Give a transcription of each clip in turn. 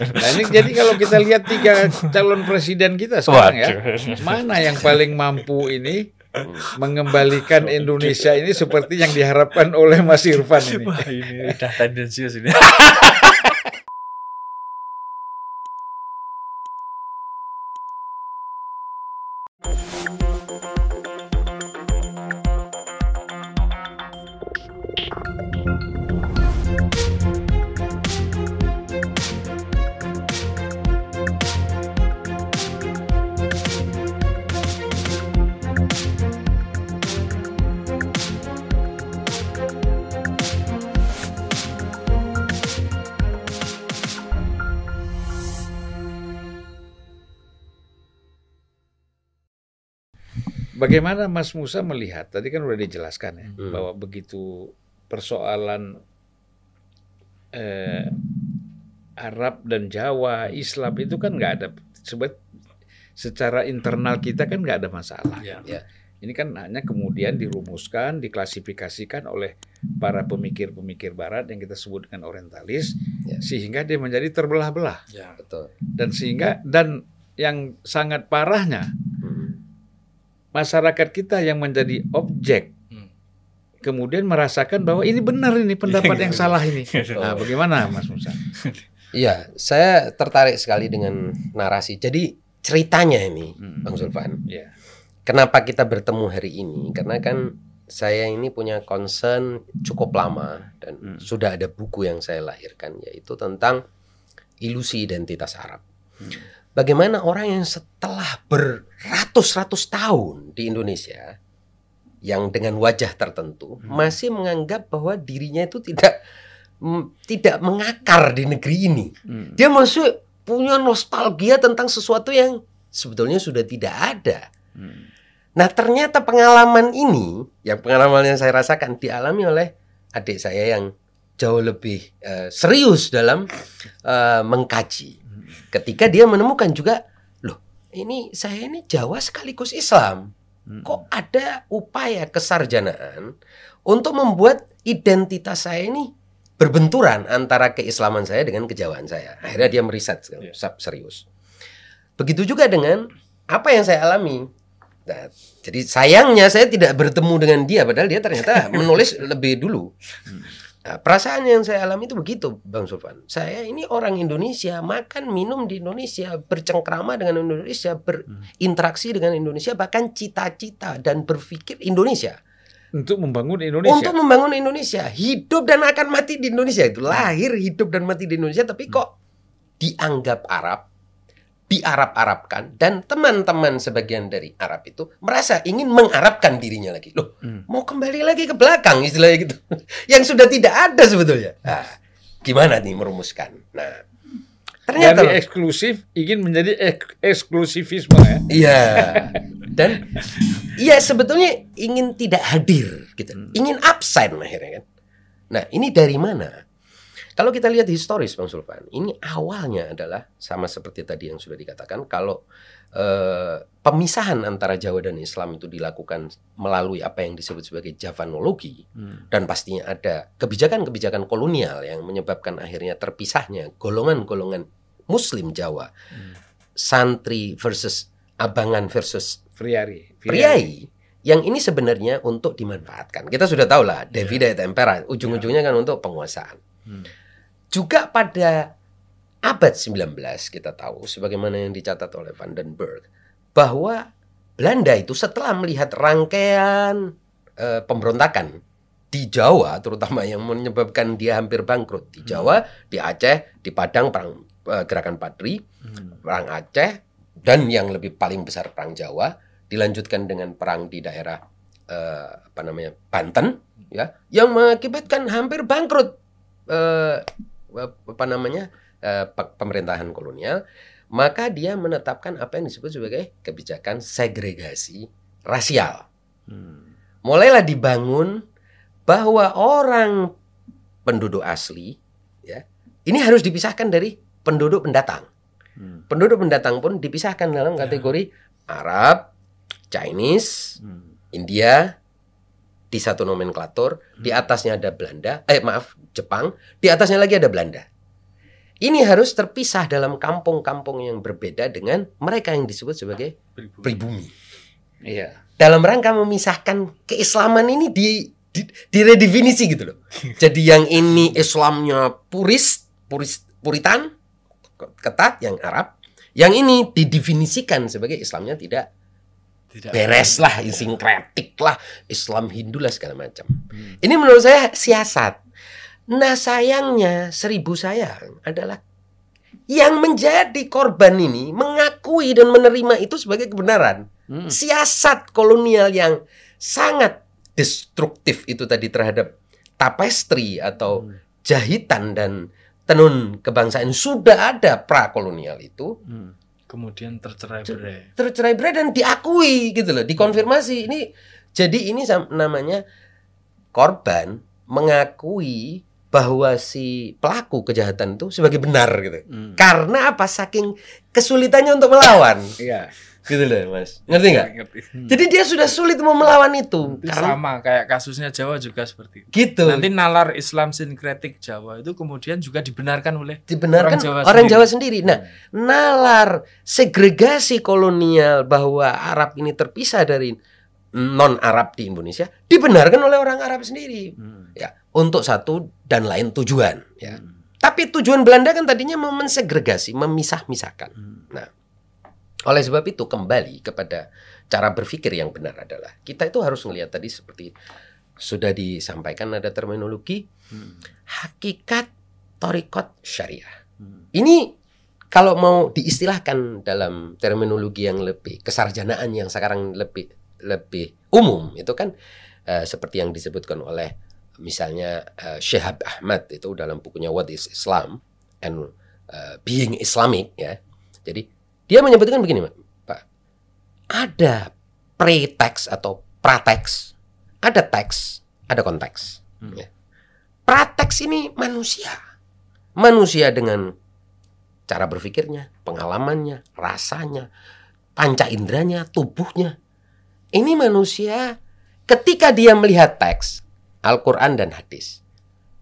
Nah ini jadi kalau kita lihat tiga calon presiden kita sekarang ya, mana yang paling mampu ini mengembalikan Indonesia ini seperti yang diharapkan oleh Mas Irfan ini. Wah, ini udah tendensius ini. Bagaimana Mas Musa melihat? Tadi kan udah dijelaskan ya Hmm. bahwa begitu persoalan eh, Arab dan Jawa, Islam itu kan nggak ada sebet secara internal kita kan nggak ada masalah. Ya. Ya. Ini kan hanya kemudian dirumuskan, diklasifikasikan oleh para pemikir-pemikir Barat yang kita sebut dengan orientalis, Ya. sehingga dia menjadi terbelah-belah Ya. Betul. dan sehingga dan yang sangat parahnya. Masyarakat kita yang menjadi objek Hmm. kemudian merasakan bahwa ini benar ini pendapat yang salah ini. Nah, bagaimana Mas Musa? Iya, saya tertarik sekali dengan narasi. Jadi ceritanya ini, Hmm. Bang Zulfan, Ya. kenapa kita bertemu hari ini? Karena kan saya ini punya concern cukup lama dan Hmm. sudah ada buku yang saya lahirkan yaitu tentang ilusi identitas Arab. Hmm. Bagaimana orang yang setelah beratus-ratus tahun di Indonesia yang dengan wajah tertentu Hmm. masih menganggap bahwa dirinya itu tidak tidak mengakar di negeri ini. Hmm. Dia masih punya nostalgia tentang sesuatu yang sebetulnya sudah tidak ada. Hmm. Nah ternyata pengalaman ini, yang pengalaman yang saya rasakan dialami oleh adik saya yang jauh lebih eh, serius dalam eh, mengkaji. Ketika dia menemukan juga, loh ini saya ini Jawa sekaligus Islam. Hmm. Kok ada upaya kesarjanaan untuk membuat identitas saya ini berbenturan antara keislaman saya dengan kejawaan saya. Akhirnya dia meriset Iya. serius. Begitu juga dengan apa yang saya alami. Nah, jadi sayangnya saya tidak bertemu dengan dia, padahal dia ternyata menulis lebih dulu. Nah, perasaan yang saya alami itu begitu, Bang Sulfan. Saya ini orang Indonesia, makan minum di Indonesia, bercengkrama dengan Indonesia, berinteraksi dengan Indonesia, bahkan cita-cita dan berpikir Indonesia. Untuk membangun Indonesia. Untuk membangun Indonesia, hidup dan akan mati di Indonesia itu lahir, hidup dan mati di Indonesia, tapi kok dianggap Arab, diarab-arabkan, dan teman-teman sebagian dari Arab itu merasa ingin mengarabkan dirinya lagi. Loh, Hmm. mau kembali lagi ke belakang istilahnya gitu, yang sudah tidak ada sebetulnya. Nah, gimana nih merumuskan? Nah, ternyata Dari eksklusif ingin menjadi ek- eksklusivisme ya. Iya. Dan iya sebetulnya ingin tidak hadir gitu. Hmm. Ingin absen akhirnya kan. Nah, ini dari mana? Kalau kita lihat historis Bang Sulfan, ini awalnya adalah sama seperti tadi yang sudah dikatakan kalau eh, pemisahan antara Jawa dan Islam itu dilakukan melalui apa yang disebut sebagai Javanologi Hmm. dan pastinya ada kebijakan-kebijakan kolonial yang menyebabkan akhirnya terpisahnya golongan-golongan Muslim Jawa, Hmm. santri versus abangan versus Friari. priai, yang ini sebenarnya untuk dimanfaatkan. Kita sudah tahu lah, Davide et Impera, ujung-ujungnya kan untuk penguasaan. Hmm. Juga pada abad 19 kita tahu, sebagaimana yang dicatat oleh Van den Berg, bahwa Belanda itu setelah melihat rangkaian eh, pemberontakan di Jawa, terutama yang menyebabkan dia hampir bangkrut di Jawa, di Aceh, di Padang perang eh, gerakan Padri, Hmm. perang Aceh, dan yang lebih paling besar perang Jawa, dilanjutkan dengan perang di daerah eh, apa namanya Banten, ya, yang mengakibatkan hampir bangkrut eh, apa namanya eh, pe- pemerintahan kolonial, maka dia menetapkan apa yang disebut sebagai kebijakan segregasi rasial. Hmm. Mulailah dibangun bahwa orang penduduk asli, ya, ini harus dipisahkan dari penduduk pendatang. Hmm. Penduduk pendatang pun dipisahkan dalam kategori Arab, Chinese, Hmm. India di satu nomenklatur, di atasnya ada Belanda, eh maaf, Jepang, di atasnya lagi ada Belanda. ini harus terpisah dalam kampung-kampung yang berbeda dengan mereka yang disebut sebagai Pribumi. pribumi. Iya. Dalam rangka memisahkan keislaman ini di, di diredefinisi gitu loh. Jadi yang ini Islamnya puris, puris puritan, ketat yang Arab. Yang ini didefinisikan sebagai Islamnya tidak Tidak beres lah, sinkretik lah, Islam Hindu lah segala macam. Hmm. Ini menurut saya siasat. Nah sayangnya seribu sayang adalah yang menjadi korban ini mengakui dan menerima itu sebagai kebenaran. Hmm. Siasat kolonial yang sangat destruktif itu tadi terhadap tapestri atau Hmm. jahitan dan tenun kebangsaan sudah ada prakolonial itu Hmm. Kemudian tercerai berai. tercerai berai dan diakui gitu loh, dikonfirmasi. Ini jadi ini namanya korban mengakui bahwa si pelaku kejahatan itu sebagai benar gitu. Hmm. Karena apa? Saking kesulitannya untuk melawan, Iya. Gitu loh, Mas. Ngerti nggak? Ngerti. Jadi dia sudah sulit mau melawan itu. Karena sama kayak kasusnya Jawa juga seperti itu. gitu. Nanti nalar Islam sinkretik Jawa itu kemudian juga dibenarkan oleh dibenarkan orang Jawa orang sendiri. Jawa sendiri. Nah, nalar segregasi kolonial bahwa Arab ini terpisah dari non Arab di Indonesia dibenarkan oleh orang Arab sendiri Hmm. ya untuk satu dan lain tujuan ya. Hmm. Tapi tujuan Belanda kan tadinya mau mensegregasi, memisah-misahkan. Hmm. Oleh sebab itu kembali kepada cara berpikir yang benar adalah kita itu harus melihat tadi seperti sudah disampaikan ada terminologi Hmm. hakikat torikot syariah. Hmm. Ini kalau mau diistilahkan dalam terminologi yang lebih kesarjanaan yang sekarang lebih lebih umum itu kan eh, seperti yang disebutkan oleh misalnya eh, Syihab Ahmad itu dalam bukunya What is Islam and eh, Being Islamic ya. Jadi dia menyebutkan begini, Pak. Ada pretext atau pratext, ada teks, ada konteks. Hmm. Ya. Pratext ini manusia. Manusia dengan cara berpikirnya, pengalamannya, rasanya, panca inderanya, tubuhnya. Ini manusia ketika dia melihat teks Al-Quran dan hadis.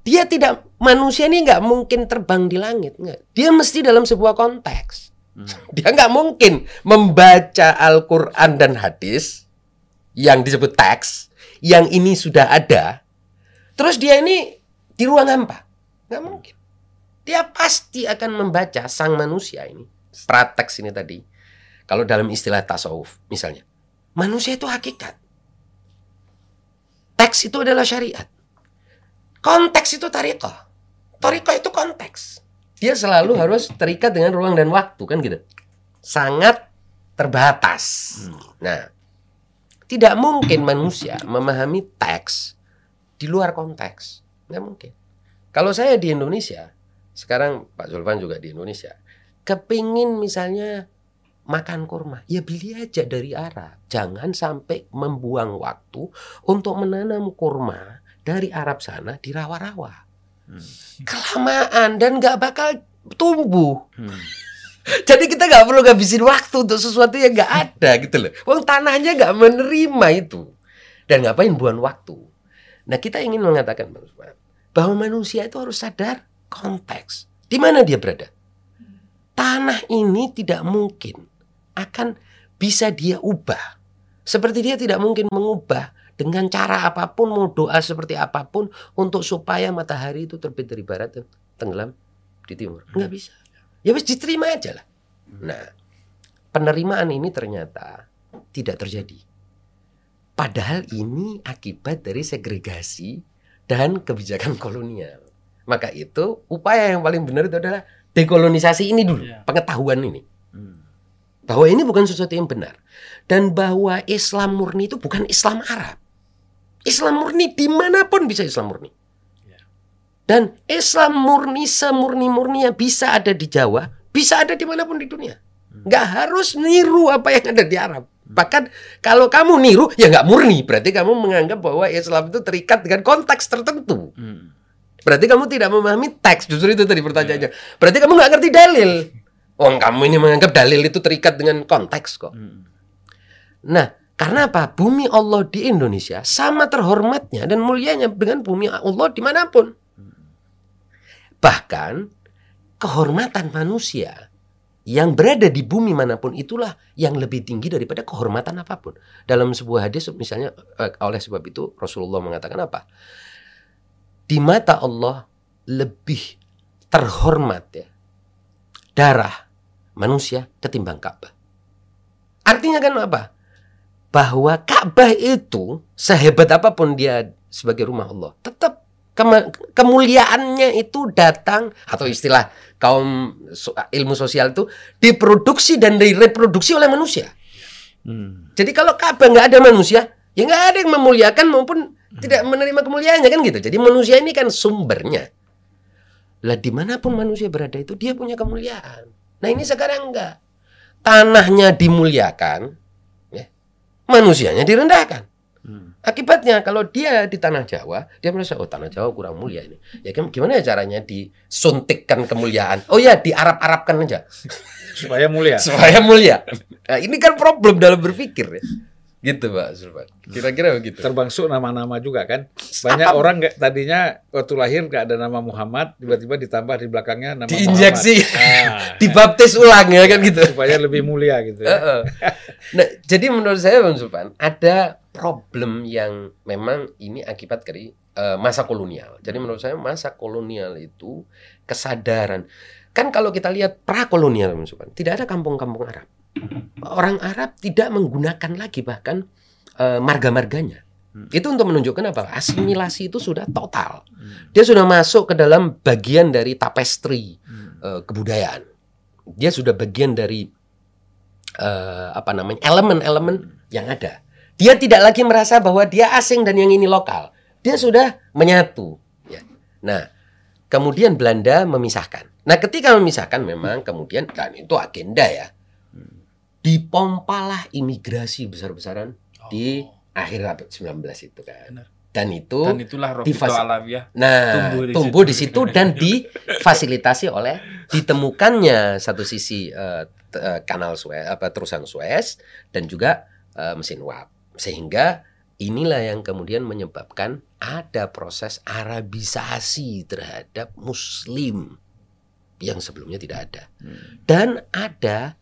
Dia tidak manusia ini nggak mungkin terbang di langit, nggak. Dia mesti dalam sebuah konteks. Hmm. Dia nggak mungkin membaca Al-Quran dan hadis yang disebut teks, yang ini sudah ada, terus dia ini di ruang hampa, nggak mungkin. Dia pasti akan membaca sang manusia ini, prateks ini tadi. Kalau dalam istilah tasawuf, misalnya, manusia itu hakikat. Teks itu adalah syariat. Konteks itu tariqah. Tariqah itu konteks. Dia selalu harus terikat dengan ruang dan waktu kan gitu. Sangat terbatas. Nah, tidak mungkin manusia memahami teks di luar konteks. Nggak mungkin. Kalau saya di Indonesia, sekarang Pak Zulfan juga di Indonesia, kepingin misalnya makan kurma, ya beli aja dari Arab. Jangan sampai membuang waktu untuk menanam kurma dari Arab sana di rawa-rawa. Hmm. Kelamaan dan nggak bakal tumbuh. Hmm. Jadi kita nggak perlu ngabisin waktu untuk sesuatu yang nggak ada gitu loh. Wong tanahnya nggak menerima itu. Dan ngapain buang waktu? Nah kita ingin mengatakan bahwa manusia itu harus sadar konteks. Di mana dia berada? Tanah ini tidak mungkin akan bisa dia ubah. Seperti dia tidak mungkin mengubah dengan cara apa pun, mau doa seperti apa pun untuk supaya matahari itu terbit dari barat dan tenggelam di timur. Nggak bisa. Ya wis diterima aja lah. Nah, penerimaan ini ternyata tidak terjadi. Padahal ini akibat dari segregasi dan kebijakan kolonial. Maka itu upaya yang paling benar itu adalah dekolonisasi ini dulu, Iya. pengetahuan ini. Hmm. Bahwa ini bukan sesuatu yang benar. Dan bahwa Islam murni itu bukan Islam Arab. Islam murni di mana pun bisa Islam murni. Iya. Dan Islam murni semurni-murninya bisa ada di Jawa, bisa ada di mana pun di dunia. Nggak harus niru apa yang ada di Arab. Bahkan kalau kamu niru, ya nggak murni. Berarti kamu menganggap bahwa Islam itu terikat dengan konteks tertentu. Hmm. Berarti kamu tidak memahami teks. Justru itu tadi pertanyaannya. Berarti kamu nggak ngerti dalil. Wong kamu ini menganggap dalil itu terikat dengan konteks kok. Hmm. Nah, karena apa? Bumi Allah di Indonesia sama terhormatnya dan mulianya dengan bumi Allah di mana pun. Bahkan kehormatan manusia yang berada di bumi mana pun itulah yang lebih tinggi daripada kehormatan apa pun. Dalam sebuah hadis misalnya eh, oleh sebab itu Rasulullah mengatakan apa? Di mata Allah lebih terhormat ya darah manusia ketimbang Ka'bah. Artinya kan apa? Bahwa Ka'bah itu sehebat apa pun dia sebagai rumah Allah, tetap kema- kemuliaannya itu datang atau istilah kaum so- ilmu sosial itu diproduksi dan direproduksi oleh manusia. Hmm. Jadi kalau Ka'bah nggak ada manusia, ya nggak ada yang memuliakan maupun tidak menerima kemuliaannya kan gitu. Jadi manusia ini kan sumbernya. Lah di mana pun manusia berada itu dia punya kemuliaan. Nah ini sekarang enggak. Tanahnya dimuliakan, manusianya direndahkan. Hmm. Akibatnya kalau dia di tanah Jawa, dia merasa oh tanah Jawa kurang mulia ini. Ya kan gimana ya caranya disuntikkan kemuliaan? Oh ya diarab-arabkan aja Supaya mulia. supaya mulia. Nah, ini kan problem dalam berpikir ya. Gitu Pak Sulpan. Kira-kira begitu. Termasuk nama-nama juga kan. Banyak orang nggak tadinya waktu lahir nggak ada nama Muhammad, tiba-tiba ditambah di belakangnya nama Diinjeksi. Ah, Dibaptis ulang ya kan gitu. supaya lebih mulia gitu. ya. Nah, jadi menurut saya Bang Sulpan ada problem yang memang ini akibat dari eh, masa kolonial. Jadi menurut saya masa kolonial itu kesadaran. Kan kalau kita lihat prakolonial Bang Sulpan, tidak ada kampung-kampung Arab. Orang Arab tidak menggunakan lagi bahkan eh, marga-marganya. Hmm. Itu untuk menunjukkan apa? Asimilasi itu sudah total. Hmm. Dia sudah masuk ke dalam bagian dari tapestri Hmm. eh, kebudayaan. Dia sudah bagian dari eh, apa namanya elemen-elemen yang ada. Dia tidak lagi merasa bahwa dia asing dan yang ini lokal. Dia sudah menyatu. Ya. Nah, kemudian Belanda memisahkan. Nah, ketika memisahkan memang kemudian dan itu agenda ya. Dipompalah imigrasi besar-besaran di akhir abad 19 itu kan. Benar. Dan itu Dan itulah Alawiyah. Nah, tumbuh di tumbuh, situ. di situ dan difasilitasi oleh ditemukannya satu sisi eh, t- eh, kanal Suez apa terusan Suez dan juga eh, mesin uap. Sehingga inilah yang kemudian menyebabkan ada proses arabisasi terhadap muslim yang sebelumnya tidak ada. Hmm. Dan ada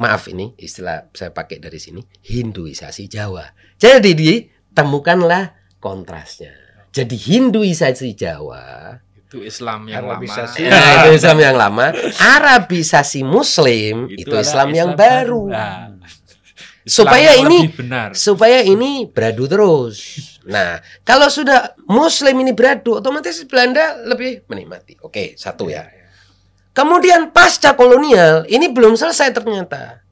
maaf ini istilah saya pakai dari sini Hinduisasi Jawa. Jadi ditemukanlah kontrasnya. Jadi Hinduisasi Jawa, Itu Islam yang Arabisasi. lama. nah, itu Islam yang lama, Arabisasi Muslim itu, adalah Islam yang baru. Nah, Islam Supaya yang ini- benar. Supaya ini beradu terus. Nah, kalau sudah Muslim ini beradu, otomatis Belanda lebih menikmati. Oke, satu ya. Kemudian pasca kolonial ini belum selesai ternyata.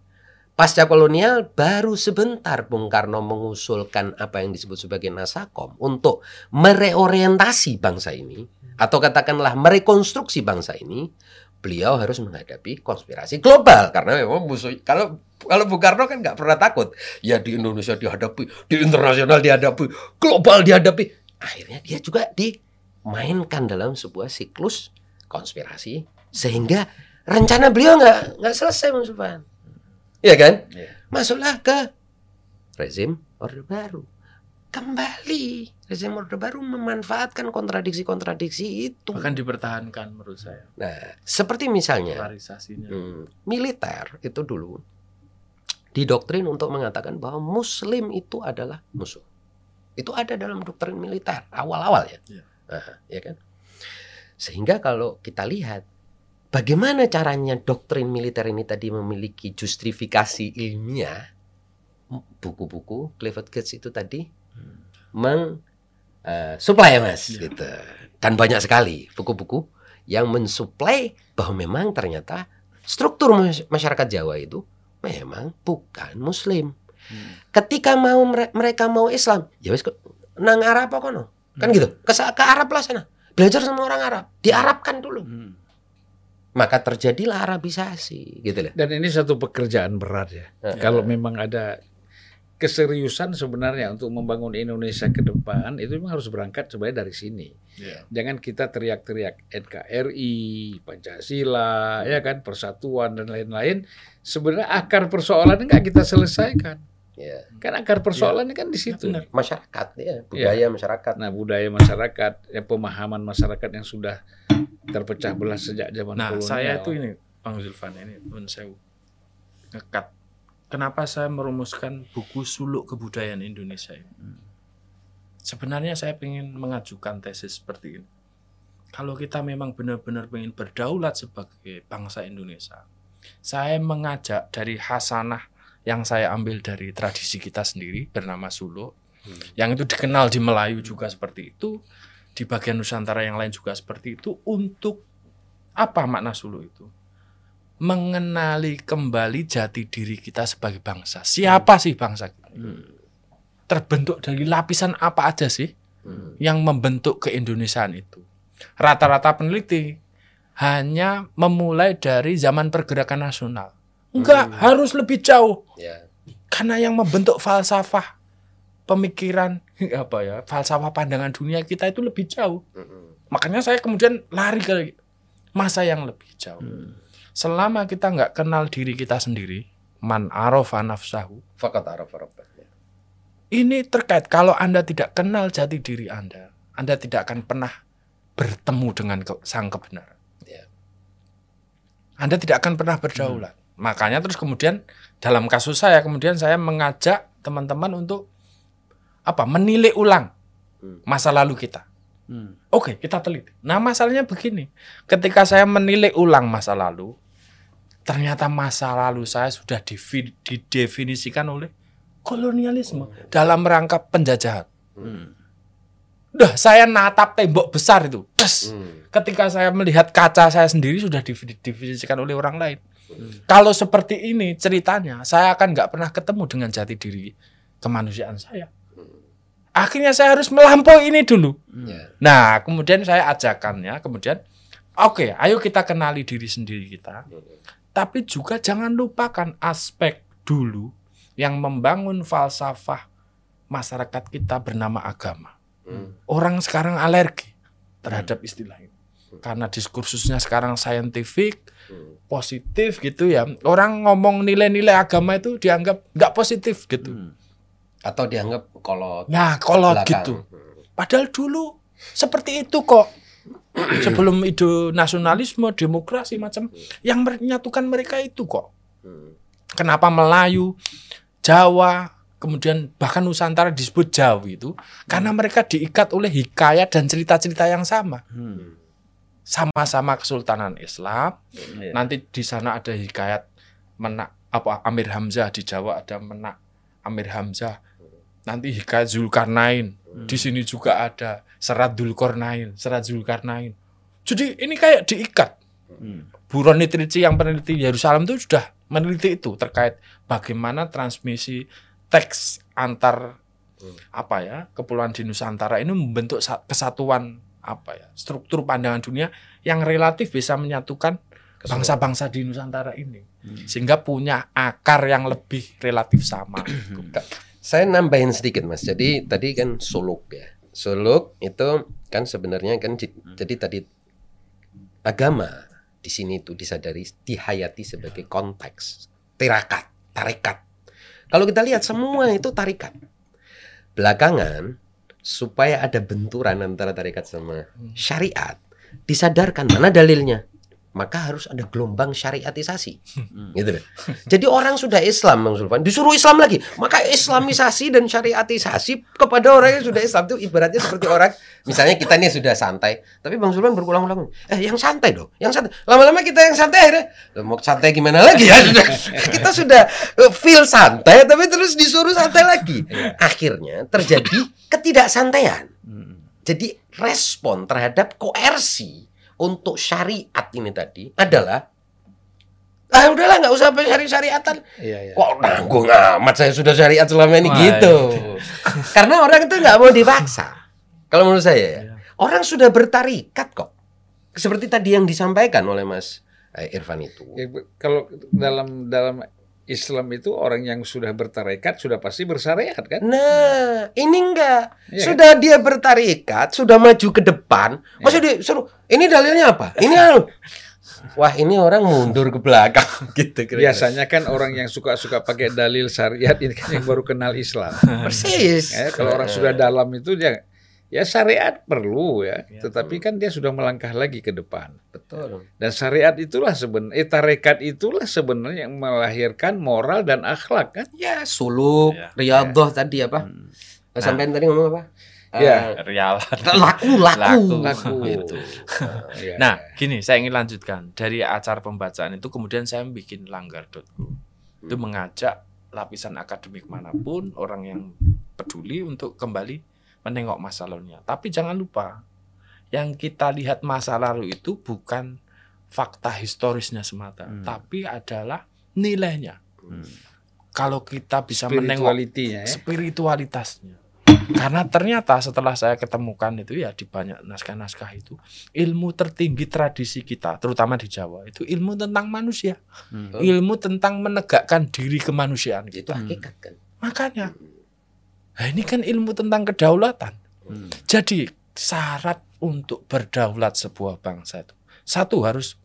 Pasca kolonial baru sebentar Bung Karno mengusulkan apa yang disebut sebagai Nasakom untuk mereorientasi bangsa ini atau katakanlah merekonstruksi bangsa ini. Beliau harus menghadapi konspirasi global karena memang musuh kalau kalau Bung Karno kan nggak pernah takut ya di Indonesia dihadapi, di internasional dihadapi, global dihadapi. Akhirnya dia juga dimainkan dalam sebuah siklus konspirasi sehingga rencana beliau nggak nggak selesai Bang Sulpan. Iya kan? Iya. Masuklah ke rezim Orde Baru. Kembali rezim Orde Baru memanfaatkan kontradiksi-kontradiksi itu. Bahkan dipertahankan menurut saya. Nah, seperti misalnya Polarisasinya. hmm, militer itu dulu didoktrin untuk mengatakan bahwa Muslim itu adalah musuh. Itu ada dalam doktrin militer awal-awal ya, Iya. Nah, ya kan. Sehingga kalau kita lihat bagaimana caranya doktrin militer ini tadi memiliki justifikasi ilmiah, buku-buku Clifford Gates itu tadi meng eh, supply ya mas, Iya. gitu. Dan banyak sekali buku-buku yang mensuplai bahwa memang ternyata struktur mas- masyarakat Jawa itu memang bukan Muslim. Hmm. Ketika mau mere- mereka mau Islam, ya kok nang Arab apa kono? Kan Hmm. gitu. Ke, ke Arab lah sana. Belajar sama orang Arab, diarabkan dulu. Hmm. Maka terjadilah Arabisasi, gitu loh. Dan ini satu pekerjaan berat ya. Heeh. Kalau memang ada keseriusan sebenarnya untuk membangun Indonesia ke depan itu memang harus berangkat sebenarnya dari sini. Iya. Jangan kita teriak-teriak NKRI, Pancasila, ya kan, persatuan dan lain-lain. Sebenarnya akar persoalan nggak kita selesaikan. Ya. Kan akar persoalannya kan di situ. benar. Masyarakat ya, budaya masyarakat. Nah, budaya masyarakat, ya, pemahaman masyarakat yang sudah terpecah belah sejak zaman Nah, kolonial. saya itu ini Bang Zulfan ini pun saya ngekat. Kenapa saya merumuskan buku suluk kebudayaan Indonesia ini? Sebenarnya saya ingin mengajukan tesis seperti ini. Kalau kita memang benar-benar ingin berdaulat sebagai bangsa Indonesia, saya mengajak dari hasanah yang saya ambil dari tradisi kita sendiri bernama suluk, yang itu dikenal di Melayu juga seperti itu, di bagian Nusantara yang lain juga seperti itu untuk apa makna suluk itu? Mengenali kembali jati diri kita sebagai bangsa. Siapa sih bangsa kita? Terbentuk dari lapisan apa aja sih yang membentuk keindonesiaan itu? Rata-rata peneliti hanya memulai dari zaman pergerakan nasional. Enggak, harus lebih jauh. Ya. Karena yang membentuk falsafah pemikiran apa ya, falsafah pandangan dunia kita itu lebih jauh. Makanya saya kemudian lari ke masa yang lebih jauh. Selama kita nggak kenal diri kita sendiri, man arafa nafsahu, Fakat rabbah. ini terkait kalau Anda tidak kenal jati diri Anda, Anda tidak akan pernah bertemu dengan ke- sang kebenaran. Ya. Anda tidak akan pernah berdaulat. Makanya terus kemudian dalam kasus saya kemudian saya mengajak teman-teman untuk apa? Menilai ulang Hmm. masa lalu kita. Hmm. Oke, kita teliti. Nah, masalahnya begini. Ketika saya menilai ulang masa lalu, ternyata masa lalu saya sudah didefinisikan oleh kolonialisme dalam rangka penjajahan. Hmm. Udah, saya natap tembok besar itu. Des. Hmm. Ketika saya melihat kaca saya sendiri sudah didefinisikan oleh orang lain. Kalau seperti ini ceritanya, saya akan nggak pernah ketemu dengan jati diri kemanusiaan saya. Akhirnya saya harus melampaui ini dulu. Ya. Nah, kemudian saya ajakannya, kemudian oke, ayo kita kenali diri sendiri kita. Tapi juga jangan lupakan aspek dulu yang membangun falsafah masyarakat kita bernama agama. Hmm. Orang sekarang alergi terhadap istilah ini. Karena diskursusnya sekarang saintifik, Hmm. positif gitu ya. Orang ngomong nilai-nilai agama itu dianggap nggak positif gitu. Hmm. Atau dianggap kolot Nah, kalau belakang. gitu. Padahal dulu seperti itu kok. Sebelum ide nasionalisme, demokrasi macam yang menyatukan mereka itu kok. Kenapa Melayu, Jawa, kemudian bahkan Nusantara disebut Jawi itu karena mereka diikat oleh hikayat dan cerita-cerita yang sama. Sama-sama Kesultanan Islam, Iya. nanti di sana ada hikayat menak apa Amir Hamzah di Jawa ada menak Amir Hamzah nanti hikayat Zulkarnain. Di sini juga ada serat Dzulkarnain serat Zulkarnain. Jadi ini kayak diikat. Hmm. Buron Nitrici yang peneliti Yerusalem itu sudah meneliti itu terkait bagaimana transmisi teks antar apa ya kepulauan di Nusantara ini membentuk sa- kesatuan apa ya struktur pandangan dunia yang relatif bisa menyatukan bangsa-bangsa di Nusantara ini. Sehingga punya akar yang lebih relatif sama. Saya nambahin sedikit mas. Jadi tadi kan suluk ya. Suluk itu kan sebenarnya kan ji- jadi tadi agama di sini itu disadari dihayati sebagai konteks tirakat, tarikat. Kalau kita lihat semua itu tarikat. Belakangan supaya ada benturan antara tarikat sama syariat disadarkan mana dalilnya maka harus ada gelombang syariatisasi. Gitu loh. Jadi orang sudah Islam Bang Sulfan disuruh Islam lagi. Maka Islamisasi dan syariatisasi kepada orang yang sudah Islam itu ibaratnya seperti orang misalnya kita nih sudah santai. Tapi Bang Sulfan berulang-ulang. Eh yang santai dong. Yang santai. Lama-lama kita yang santai akhirnya "Lah, mau santai gimana lagi ya? Kita sudah eh, feel santai tapi terus disuruh santai lagi. Akhirnya terjadi ketidaksantaian. Hmm. jadi respon terhadap koersi untuk syariat ini tadi adalah ah udahlah nggak usah syari syariatan. Iya, iya. kok nanggung amat saya sudah syariat selama ini Wah, gitu. karena orang itu nggak mau dipaksa. Kalau menurut saya ya Iya. orang sudah bertarikat kok. Seperti tadi yang disampaikan oleh Mas eh, Irfan itu. Ya, kalau dalam dalam Islam itu orang yang sudah bertarekat sudah pasti bersyariat kan? Nah, ini enggak. Iya sudah dia bertarikat, sudah maju ke depan. Masa disuruh, ini dalilnya apa? Ini. Wah, ini orang mundur ke belakang gitu kira-kira. Biasanya kan orang yang suka-suka pakai dalil syariat ini kan yang baru kenal Islam. Persis. Ya, kalau orang sudah dalam itu dia Ya syariat perlu ya, Ya. tetapi kan dia sudah melangkah lagi ke depan. Betul. Dan syariat itulah sebenarnya, eh, tarekat itulah sebenarnya yang melahirkan moral dan akhlak kan. Ya, suluk, Ya. riyadhah tadi apa? Sampai tadi ngomong apa? Ya. Real. Eh, laku, laku. Laku. Gitu. Ya. Nah, gini, saya ingin lanjutkan. Dari acara pembacaan itu kemudian saya bikin langgar.go. Itu mengajak lapisan akademik mana pun orang yang peduli untuk kembali menengok masa lalunya. Tapi jangan lupa, yang kita lihat masa lalu itu bukan fakta historisnya semata, Hmm. tapi adalah nilainya. Hmm. Kalau kita bisa menengok spiritualitinya ya. spiritualitasnya. Karena ternyata setelah saya ketemukan itu ya di banyak naskah-naskah itu ilmu tertinggi tradisi kita, terutama di Jawa itu ilmu tentang manusia, Hmm. ilmu tentang menegakkan diri kemanusiaan Itu gitu. hakikat kan. Makanya, nah ini kan ilmu tentang kedaulatan. Hmm. Jadi syarat untuk berdaulat sebuah bangsa itu satu harus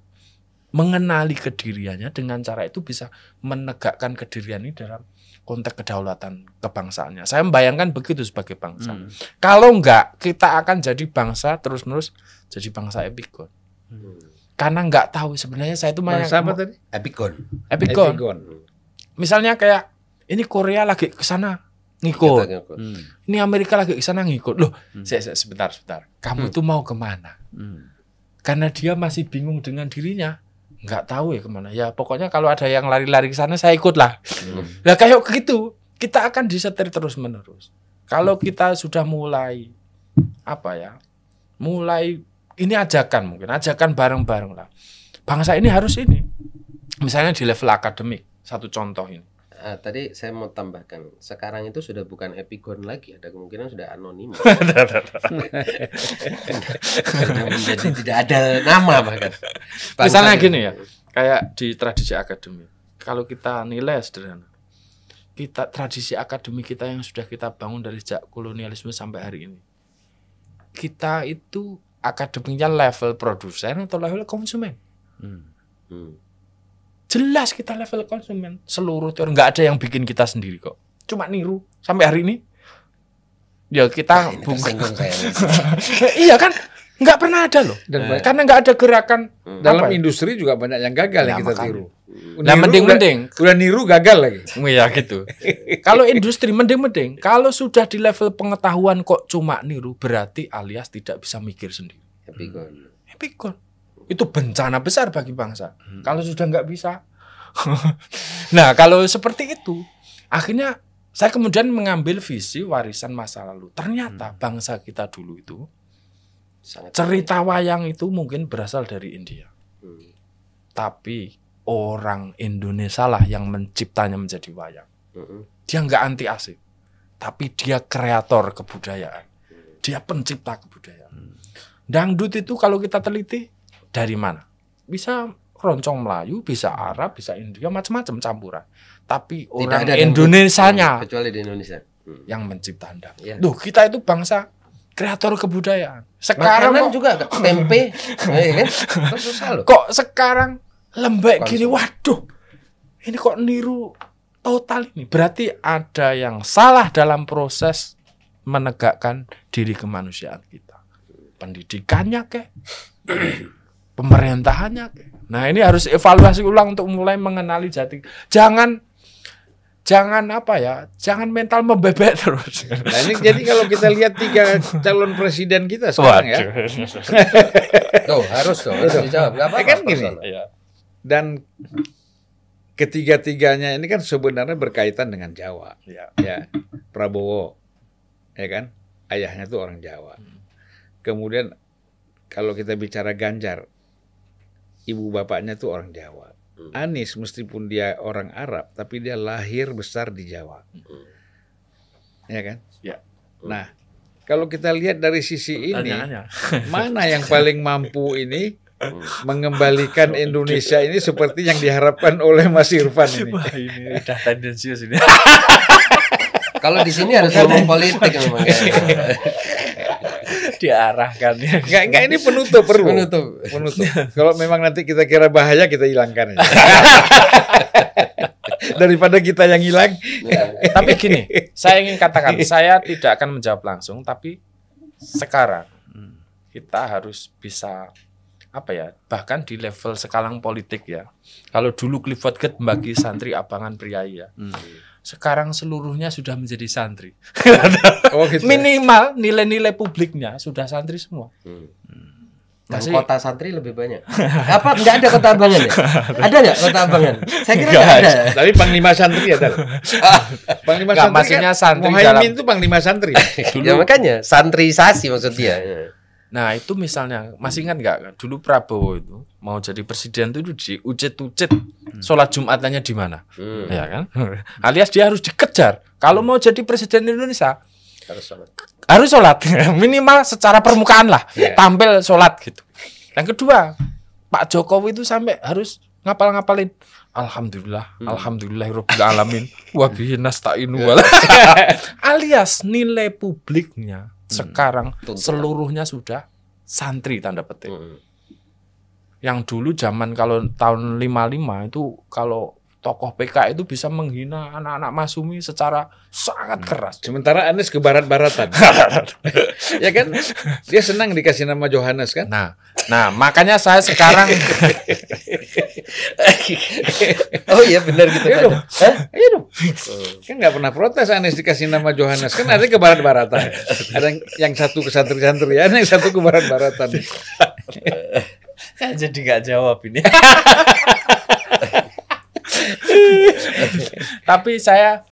mengenali kediriannya dengan cara itu bisa menegakkan kedirian ini dalam konteks kedaulatan kebangsaannya. Saya membayangkan begitu sebagai bangsa. Hmm. Kalau enggak, kita akan jadi bangsa terus-menerus jadi bangsa epikon. Karena enggak tahu sebenarnya saya itu Bangsa apa tadi? Epikon. epikon. Epigon. Misalnya kayak ini Korea lagi ke sana ngikut. Kita- Hmm. Ini Amerika lagi ke sana ngikut. Loh, Hmm. saya, saya- sebentar, sebentar. Kamu tuh mau ke mana? Hmm. Karena dia masih bingung dengan dirinya. Nggak tahu ya ke mana. Ya pokoknya kalau ada yang lari-lari ke sana, saya ikut lah. Nah kayak gitu, kita akan disetir terus menerus. Kalau kita sudah mulai apa ya, mulai ini ajakan mungkin, ajakan bareng-bareng lah. Bangsa ini harus ini. Misalnya di level akademik, satu contoh ini. Ah, tadi saya mau tambahkan, sekarang itu sudah bukan epikon lagi, ada kemungkinan sudah anonim. Jadi tidak ada nama bahkan. Bangsa Misalnya gini ya, kayak di tradisi akademik. Kalau kita nilai sederhana, kita tradisi akademik kita yang sudah kita bangun dari sejak kolonialisme sampai hari ini, kita itu akademiknya level produsen atau level konsumen. Hmm. Hmm. Jelas kita level konsumen. Seluruh teori nggak ada yang bikin kita sendiri kok. Cuma niru sampai hari ini. Ya kita Ini bukan. tersinggung saya. iya kan, nggak pernah ada loh. Dan ba- Karena nggak ada gerakan dalam apa ya? industri juga banyak yang gagal yang Nah, kita makanya. tiru. Nah, Niru mending-mending. Udah, udah niru gagal lagi. Ya gitu. Kalau industri mending-mending. Kalau sudah di level pengetahuan kok cuma niru berarti alias tidak bisa mikir sendiri. Epikon. Epikon. Itu bencana besar bagi bangsa. Kalau sudah nggak bisa. nah kalau seperti itu akhirnya saya kemudian mengambil visi warisan masa lalu. Ternyata bangsa kita dulu itu Sangat cerita wayang itu mungkin berasal dari India. Hmm. Tapi orang Indonesia lah yang menciptanya menjadi wayang. Hmm. Dia nggak anti asing, tapi dia kreator kebudayaan. Dia pencipta kebudayaan. Dangdut itu kalau kita teliti dari mana? Bisa roncong Melayu, bisa Arab, bisa India, macam-macam campuran. Tapi Tidak orang ada. Indonesianya Hmm, kecuali di Indonesia. Hmm. yang menciptakan. Iya. Duh, kita itu bangsa kreator kebudayaan. Sekarang Makanan kok, juga tempe, ya kan? Terus susah loh. kok sekarang lembek gini, Konsum. waduh. Ini kok niru total ini. Berarti ada yang salah dalam proses menegakkan diri kemanusiaan kita. Pendidikannya kek, pemerintahannya. Nah, ini harus evaluasi ulang untuk mulai mengenali jati. Jangan jangan apa ya? Jangan mental membebek terus. Nah ini jadi kalau kita lihat tiga calon presiden kita sekarang ya, Tuh, harus dong, harus dijawab. Enggak apa-apa. Ya kan gini. Iya. dan ketiga-tiganya ini kan sebenarnya berkaitan dengan Jawa. Iya. Ya, Prabowo, ya kan, ayahnya tuh orang Jawa. Kemudian kalau kita bicara Ganjar, ibu bapaknya tuh orang Jawa. Hmm. Anies meskipun dia orang Arab, tapi dia lahir besar di Jawa. Ya kan? Ya. Nah, kalau kita lihat dari sisi ini, mana yang paling mampu ini mengembalikan Indonesia ini seperti yang diharapkan oleh Mas Irfan ini? Wah, ini udah tendensius ini. Kalau di sini harus ngomong politik memang. Diarahkan ya. Enggak, enggak ini penutup perlu. Penutup. Penutup. Kalau memang nanti kita kira bahaya kita hilangkan aja. Daripada kita yang hilang. tapi gini, saya ingin katakan, saya tidak akan menjawab langsung, tapi sekarang kita harus bisa apa ya bahkan di level sekalang politik ya kalau dulu Clifford Gate membagi santri abangan priai ya sekarang seluruhnya sudah menjadi santri Oh gitu. ya? minimal nilai-nilai publiknya sudah santri semua Dan Masih- kota santri lebih banyak. Apa enggak ada kota abangan ya? Ada enggak kota abangan? Saya kira Nggak enggak ada. Tapi Panglima Santri ya, Dal? Panglima Nggak, Santri maksudnya kan, santri Muhaimin dalam- itu Panglima Santri. Ya makanya santrisasi maksud dia. Nah itu misalnya masih ingat nggak dulu Prabowo itu mau jadi presiden itu di ucet-ucet sholat Jumatannya di mana, Hmm. ya kan? Alias dia harus dikejar. Kalau mau jadi presiden Indonesia Harus sholat. harus sholat minimal secara permukaan lah Iya. tampil sholat gitu. Yang kedua Pak Jokowi itu sampai harus ngapal-ngapalin Alhamdulillah, Alhamdulillahirabbil alamin, wa bihi nasta'inu alias nilai publiknya sekarang Tuntutan. seluruhnya sudah santri tanda petik. Hmm. Yang dulu zaman kalau tahun 55 itu kalau tokoh PK itu bisa menghina anak-anak Masumi secara sangat keras. Sementara Anies ke barat-baratan. ya kan? Dia senang dikasih nama Johannes kan? Nah, nah makanya saya sekarang Oh iya benar gitu. Iya ada. dong. Hah? Iya dong. Kan nggak pernah protes Anies dikasih nama Johannes. Kan ada ke barat-baratan. Ada yang, yang satu ke santri-santrian, yang satu ke barat-baratan. jadi nggak jawab ini. Tapi saya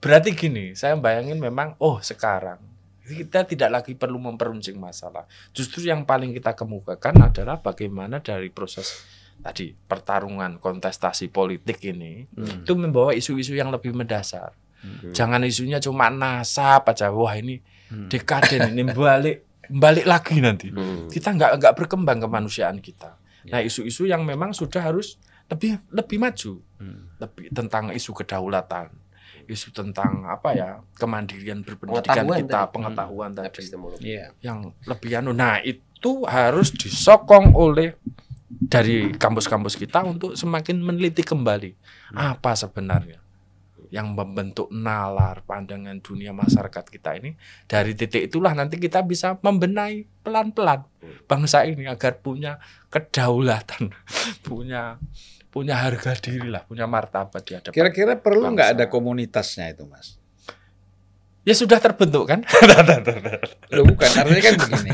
berarti gini, saya bayangin memang oh sekarang kita tidak lagi perlu memperuncing masalah. Justru yang paling kita kemukakan adalah bagaimana dari proses tadi pertarungan kontestasi politik ini itu membawa isu-isu yang lebih mendasar. Jangan isunya cuma nasab aja. Wah ini dekaden ini balik balik lagi nanti. Hmm. Kita nggak nggak berkembang kemanusiaan kita. Nah isu-isu yang memang sudah harus lebih lebih maju, lebih tentang isu kedaulatan, isu tentang apa ya kemandirian berpendidikan Pengetahuan kita, tadi. pengetahuan tadi Epistemologi. Iya. yang lebih anu. Nah, itu harus disokong oleh dari kampus-kampus kita untuk semakin meneliti kembali apa sebenarnya yang membentuk nalar pandangan dunia masyarakat kita ini dari titik itulah nanti kita bisa membenahi pelan-pelan bangsa ini agar punya kedaulatan punya punya harga diri lah punya martabat di hadapan Kira-kira perlu nggak ada komunitasnya itu, Mas? ya sudah terbentuk kan Loh bukan, artinya kan begini.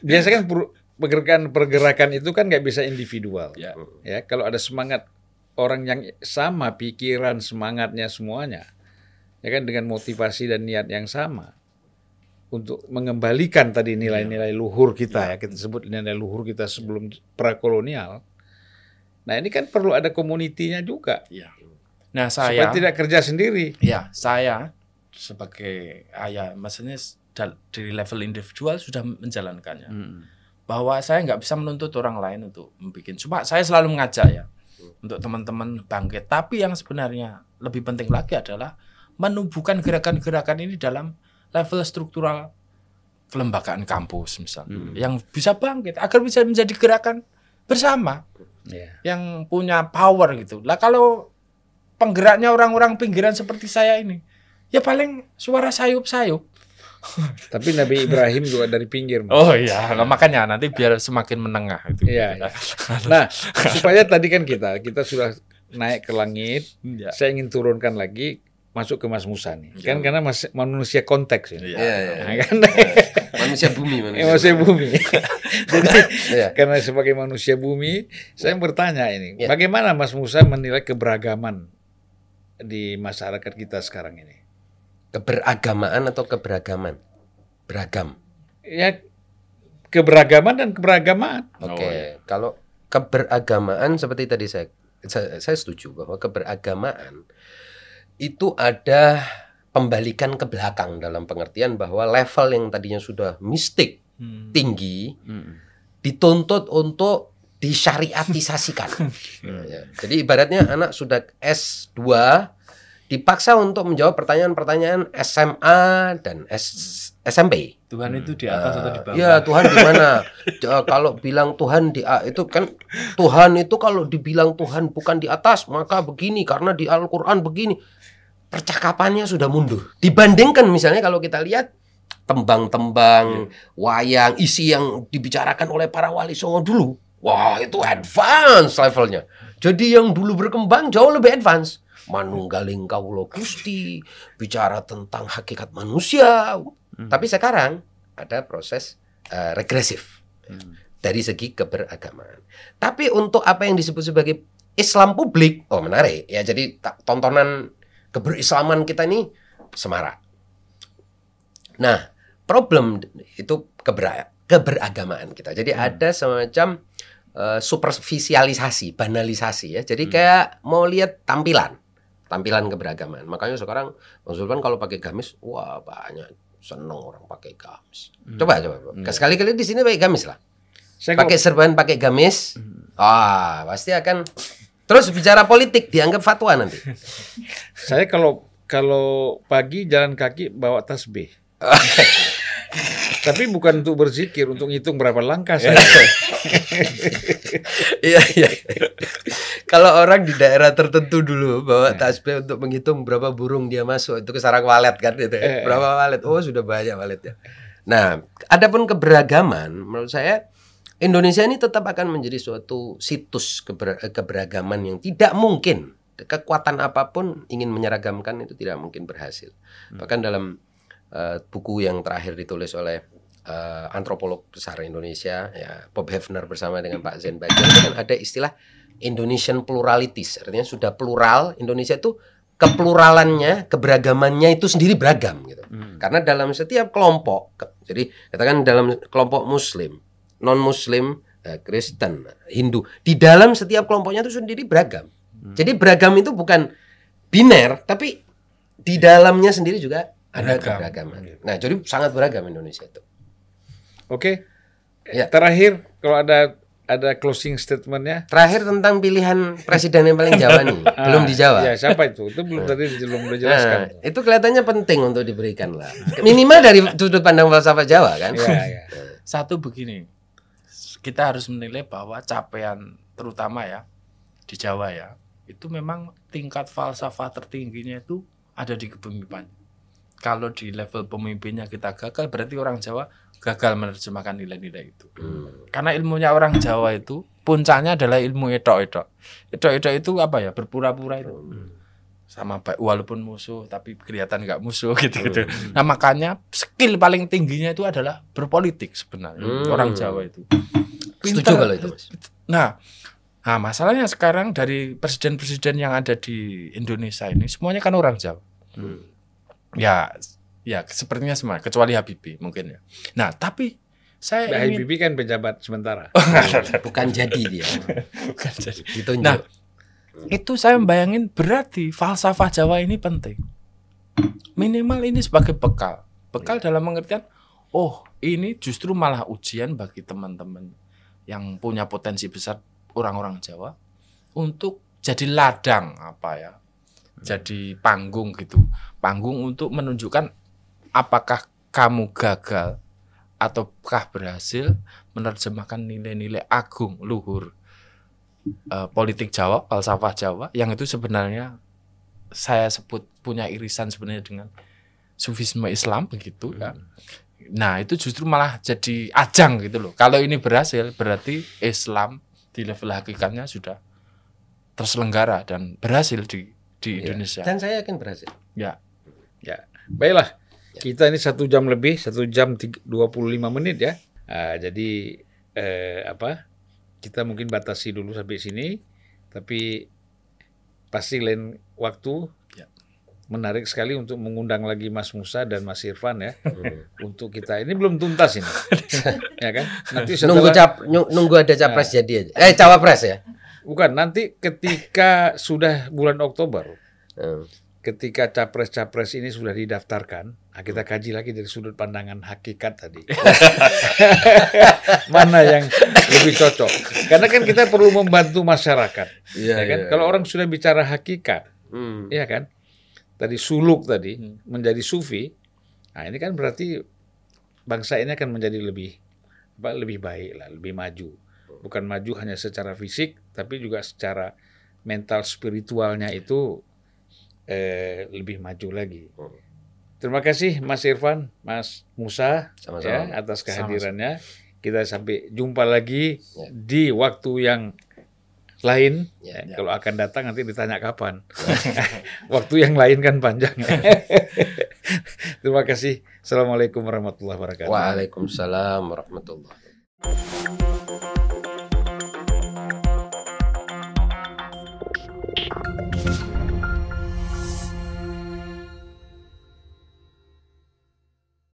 Biasanya kan per- pergerakan-pergerakan itu kan nggak bisa individual. ya Ya, kalau ada semangat orang yang sama pikiran, semangatnya semuanya, ya kan dengan motivasi dan niat yang sama untuk mengembalikan tadi nilai-nilai luhur kita ya, kita sebut nilai luhur kita sebelum prakolonial. Nah, ini kan perlu ada komunitinya juga ya nah supaya saya tidak kerja sendiri. Ya, saya sebagai ayah, maksudnya dari level individual sudah menjalankannya. Bahwa saya nggak bisa menuntut orang lain untuk membuat. Cuma saya selalu mengajak ya untuk teman-teman bangkit. Tapi yang sebenarnya lebih penting lagi adalah menumbuhkan gerakan-gerakan ini dalam level struktural kelembagaan kampus misalnya, yang bisa bangkit agar bisa menjadi gerakan bersama Ya. yang punya power gitu. Lah kalau penggeraknya orang-orang pinggiran seperti saya ini, ya paling suara sayup-sayup. Tapi Nabi Ibrahim juga dari pinggir. Mas. Oh iya, nah, makanya nanti biar semakin menengah itu. Iya, iya. Nah, supaya tadi kan kita kita sudah naik ke langit, Iya. saya ingin turunkan lagi masuk ke Mas Musa nih. Kan karena mas, manusia konteks ini. Iya. Iya, iya. Nah, kan Manusia bumi manusia. manusia bumi. Jadi Iya. karena sebagai manusia bumi, saya bertanya ini, Iya. bagaimana Mas Musa menilai keberagaman di masyarakat kita sekarang ini? Keberagamaan atau keberagaman? Beragam. Ya keberagaman dan keberagaman. Oke, Oh, iya. kalau keberagamaan seperti tadi saya, saya saya setuju bahwa keberagamaan itu ada pembalikan ke belakang dalam pengertian bahwa level yang tadinya sudah mistik Hmm. tinggi dituntut untuk disyariatisasikan. Ya, Jadi ibaratnya anak sudah S2 dipaksa untuk menjawab pertanyaan-pertanyaan SMA dan S- SMP. Tuhan itu di atas atau di bawah? Ya Tuhan di mana? Ja, kalau bilang Tuhan di A itu kan Tuhan itu kalau dibilang Tuhan bukan di atas maka begini karena di Al-Qur'an begini. Percakapannya sudah mundur. Dibandingkan misalnya kalau kita lihat tembang-tembang, wayang, isi yang dibicarakan oleh para wali songo dulu. Wah, itu advance levelnya. Jadi yang dulu berkembang jauh lebih advance. Manunggaling kaulo Gusti, bicara tentang hakikat manusia. Tapi sekarang ada proses eh, regresif dari segi keberagamaan. Tapi untuk apa yang disebut sebagai Islam publik, oh menarik ya. Jadi tontonan keberislaman kita ini semarak. Nah, problem itu keber- keberagamaan kita. Jadi ada semacam eh, superficialisasi, banalisasi ya. Jadi kayak mau lihat tampilan, tampilan keberagaman. Makanya sekarang Bang Zulfan kalau pakai gamis, wah banyak seneng orang pakai gamis. Coba coba. Sekali-kali di sini pakai gamis lah. Saya Pakai serban, pakai gamis. Ah, pasti akan terus bicara politik dianggap fatwa nanti. Saya kalau kalau pagi jalan kaki bawa tasbih. Tapi bukan untuk berzikir, untuk ngitung berapa langkah saya. Iya iya. Kalau orang di daerah tertentu dulu bawa tasbih untuk menghitung berapa burung dia masuk itu ke sarang walet kan gitu. ya. Eh. Berapa walet? Oh, sudah banyak waletnya. Nah, adapun keberagaman menurut saya Indonesia ini tetap akan menjadi suatu situs keber- keberagaman yang tidak mungkin. Kekuatan apa pun ingin menyeragamkan itu tidak mungkin berhasil. Bahkan dalam eh, buku yang terakhir ditulis oleh eh, antropolog besar Indonesia ya Bob Hefner bersama dengan Pak Zen Bagir kan ada istilah Indonesian pluralities. Artinya sudah plural Indonesia itu kepluralannya keberagamannya itu sendiri beragam gitu. Karena dalam setiap kelompok ke- jadi katakan dalam kelompok Muslim non Muslim eh, Kristen Hindu di dalam setiap kelompoknya itu sendiri beragam jadi beragam itu bukan biner tapi di dalamnya sendiri juga ada Beragam. keberagaman nah jadi sangat beragam Indonesia itu Oke. Ya. Terakhir kalau ada ada closing statementnya. Terakhir tentang pilihan presiden yang paling Jawa nih, belum Ah, dijawab. Ya siapa itu? Itu belum tadi belum dijelaskan. Nah, itu kelihatannya penting untuk diberikan lah. Minimal dari sudut pandang falsafah Jawa kan. Ya, ya. Satu begini, kita harus menilai bahwa capaian terutama ya di Jawa ya, itu memang tingkat falsafah tertingginya itu ada di kepemimpinan. Kalau di level pemimpinnya kita gagal, berarti orang Jawa gagal menerjemahkan nilai-nilai itu. Hmm. Karena ilmunya orang Jawa itu puncaknya adalah ilmu etok-etok. Etok-etok itu apa ya? Berpura-pura itu. Sama baik walaupun musuh tapi kelihatan nggak musuh gitu-gitu. Nah, makanya skill paling tingginya itu adalah berpolitik sebenarnya Hmm. orang Jawa itu. Setuju Pinter. kalau itu, Mas. Nah, nah masalahnya sekarang dari presiden-presiden yang ada di Indonesia ini semuanya kan orang Jawa. Hmm. Ya, ya sepertinya semua kecuali Habibie mungkin ya. Nah, tapi saya Mbak ingin Habibie kan pejabat sementara. Bukan jadi dia. Bukan jadi. Ditunjuk. Nah, itu saya membayangin berarti falsafah Jawa ini penting. Minimal ini sebagai bekal. Bekal dalam pengertian, oh ini justru malah ujian bagi teman-teman yang punya potensi besar orang-orang Jawa untuk jadi ladang apa ya, jadi panggung gitu, panggung untuk menunjukkan apakah kamu gagal ataukah berhasil menerjemahkan nilai-nilai agung luhur eh, politik Jawa, falsafah Jawa, yang itu sebenarnya saya sebut punya irisan sebenarnya dengan sufisme Islam begitu ya. Nah itu justru malah jadi ajang gitu loh. Kalau ini berhasil berarti Islam di level hakikatnya sudah terselenggara dan berhasil di di Iya. Indonesia. Dan saya yakin berhasil. Ya, Ya, baiklah. Kita ini satu jam lebih, satu jam tiga- 25 menit ya. Ah, jadi eh, apa? Kita mungkin batasi dulu sampai sini, tapi pasti lain waktu. Ya. Menarik sekali untuk mengundang lagi Mas Musa dan Mas Irfan ya untuk kita ini belum tuntas ini, ya kan? Nanti Nunggu setelah cap, nyung- nunggu ada capres jadi aja. Eh cawapres ya. bukan nanti ketika sudah bulan Oktober Hmm. Ketika capres-capres ini sudah didaftarkan, nah kita kaji lagi dari sudut pandangan hakikat tadi. Mana yang lebih cocok? Karena kan kita perlu membantu masyarakat, Iya, ya kan? iya, Kalau iya. orang sudah bicara hakikat, Hmm. ya kan? Tadi suluk tadi Hmm. menjadi sufi, nah ini kan berarti bangsa ini akan menjadi lebih apa, lebih baik lah, lebih maju. Bukan maju hanya secara fisik, tapi juga secara mental spiritualnya itu eh, lebih maju lagi. Terima kasih Mas Irfan, Mas Musa Sama-sama. ya atas kehadirannya. Kita sampai jumpa lagi Ya. di waktu yang lain. Ya, Ya, Kalau akan datang nanti ditanya kapan. waktu yang lain kan panjang. Terima kasih. Assalamualaikum warahmatullahi wabarakatuh. Waalaikumsalam warahmatullahi wabarakatuh.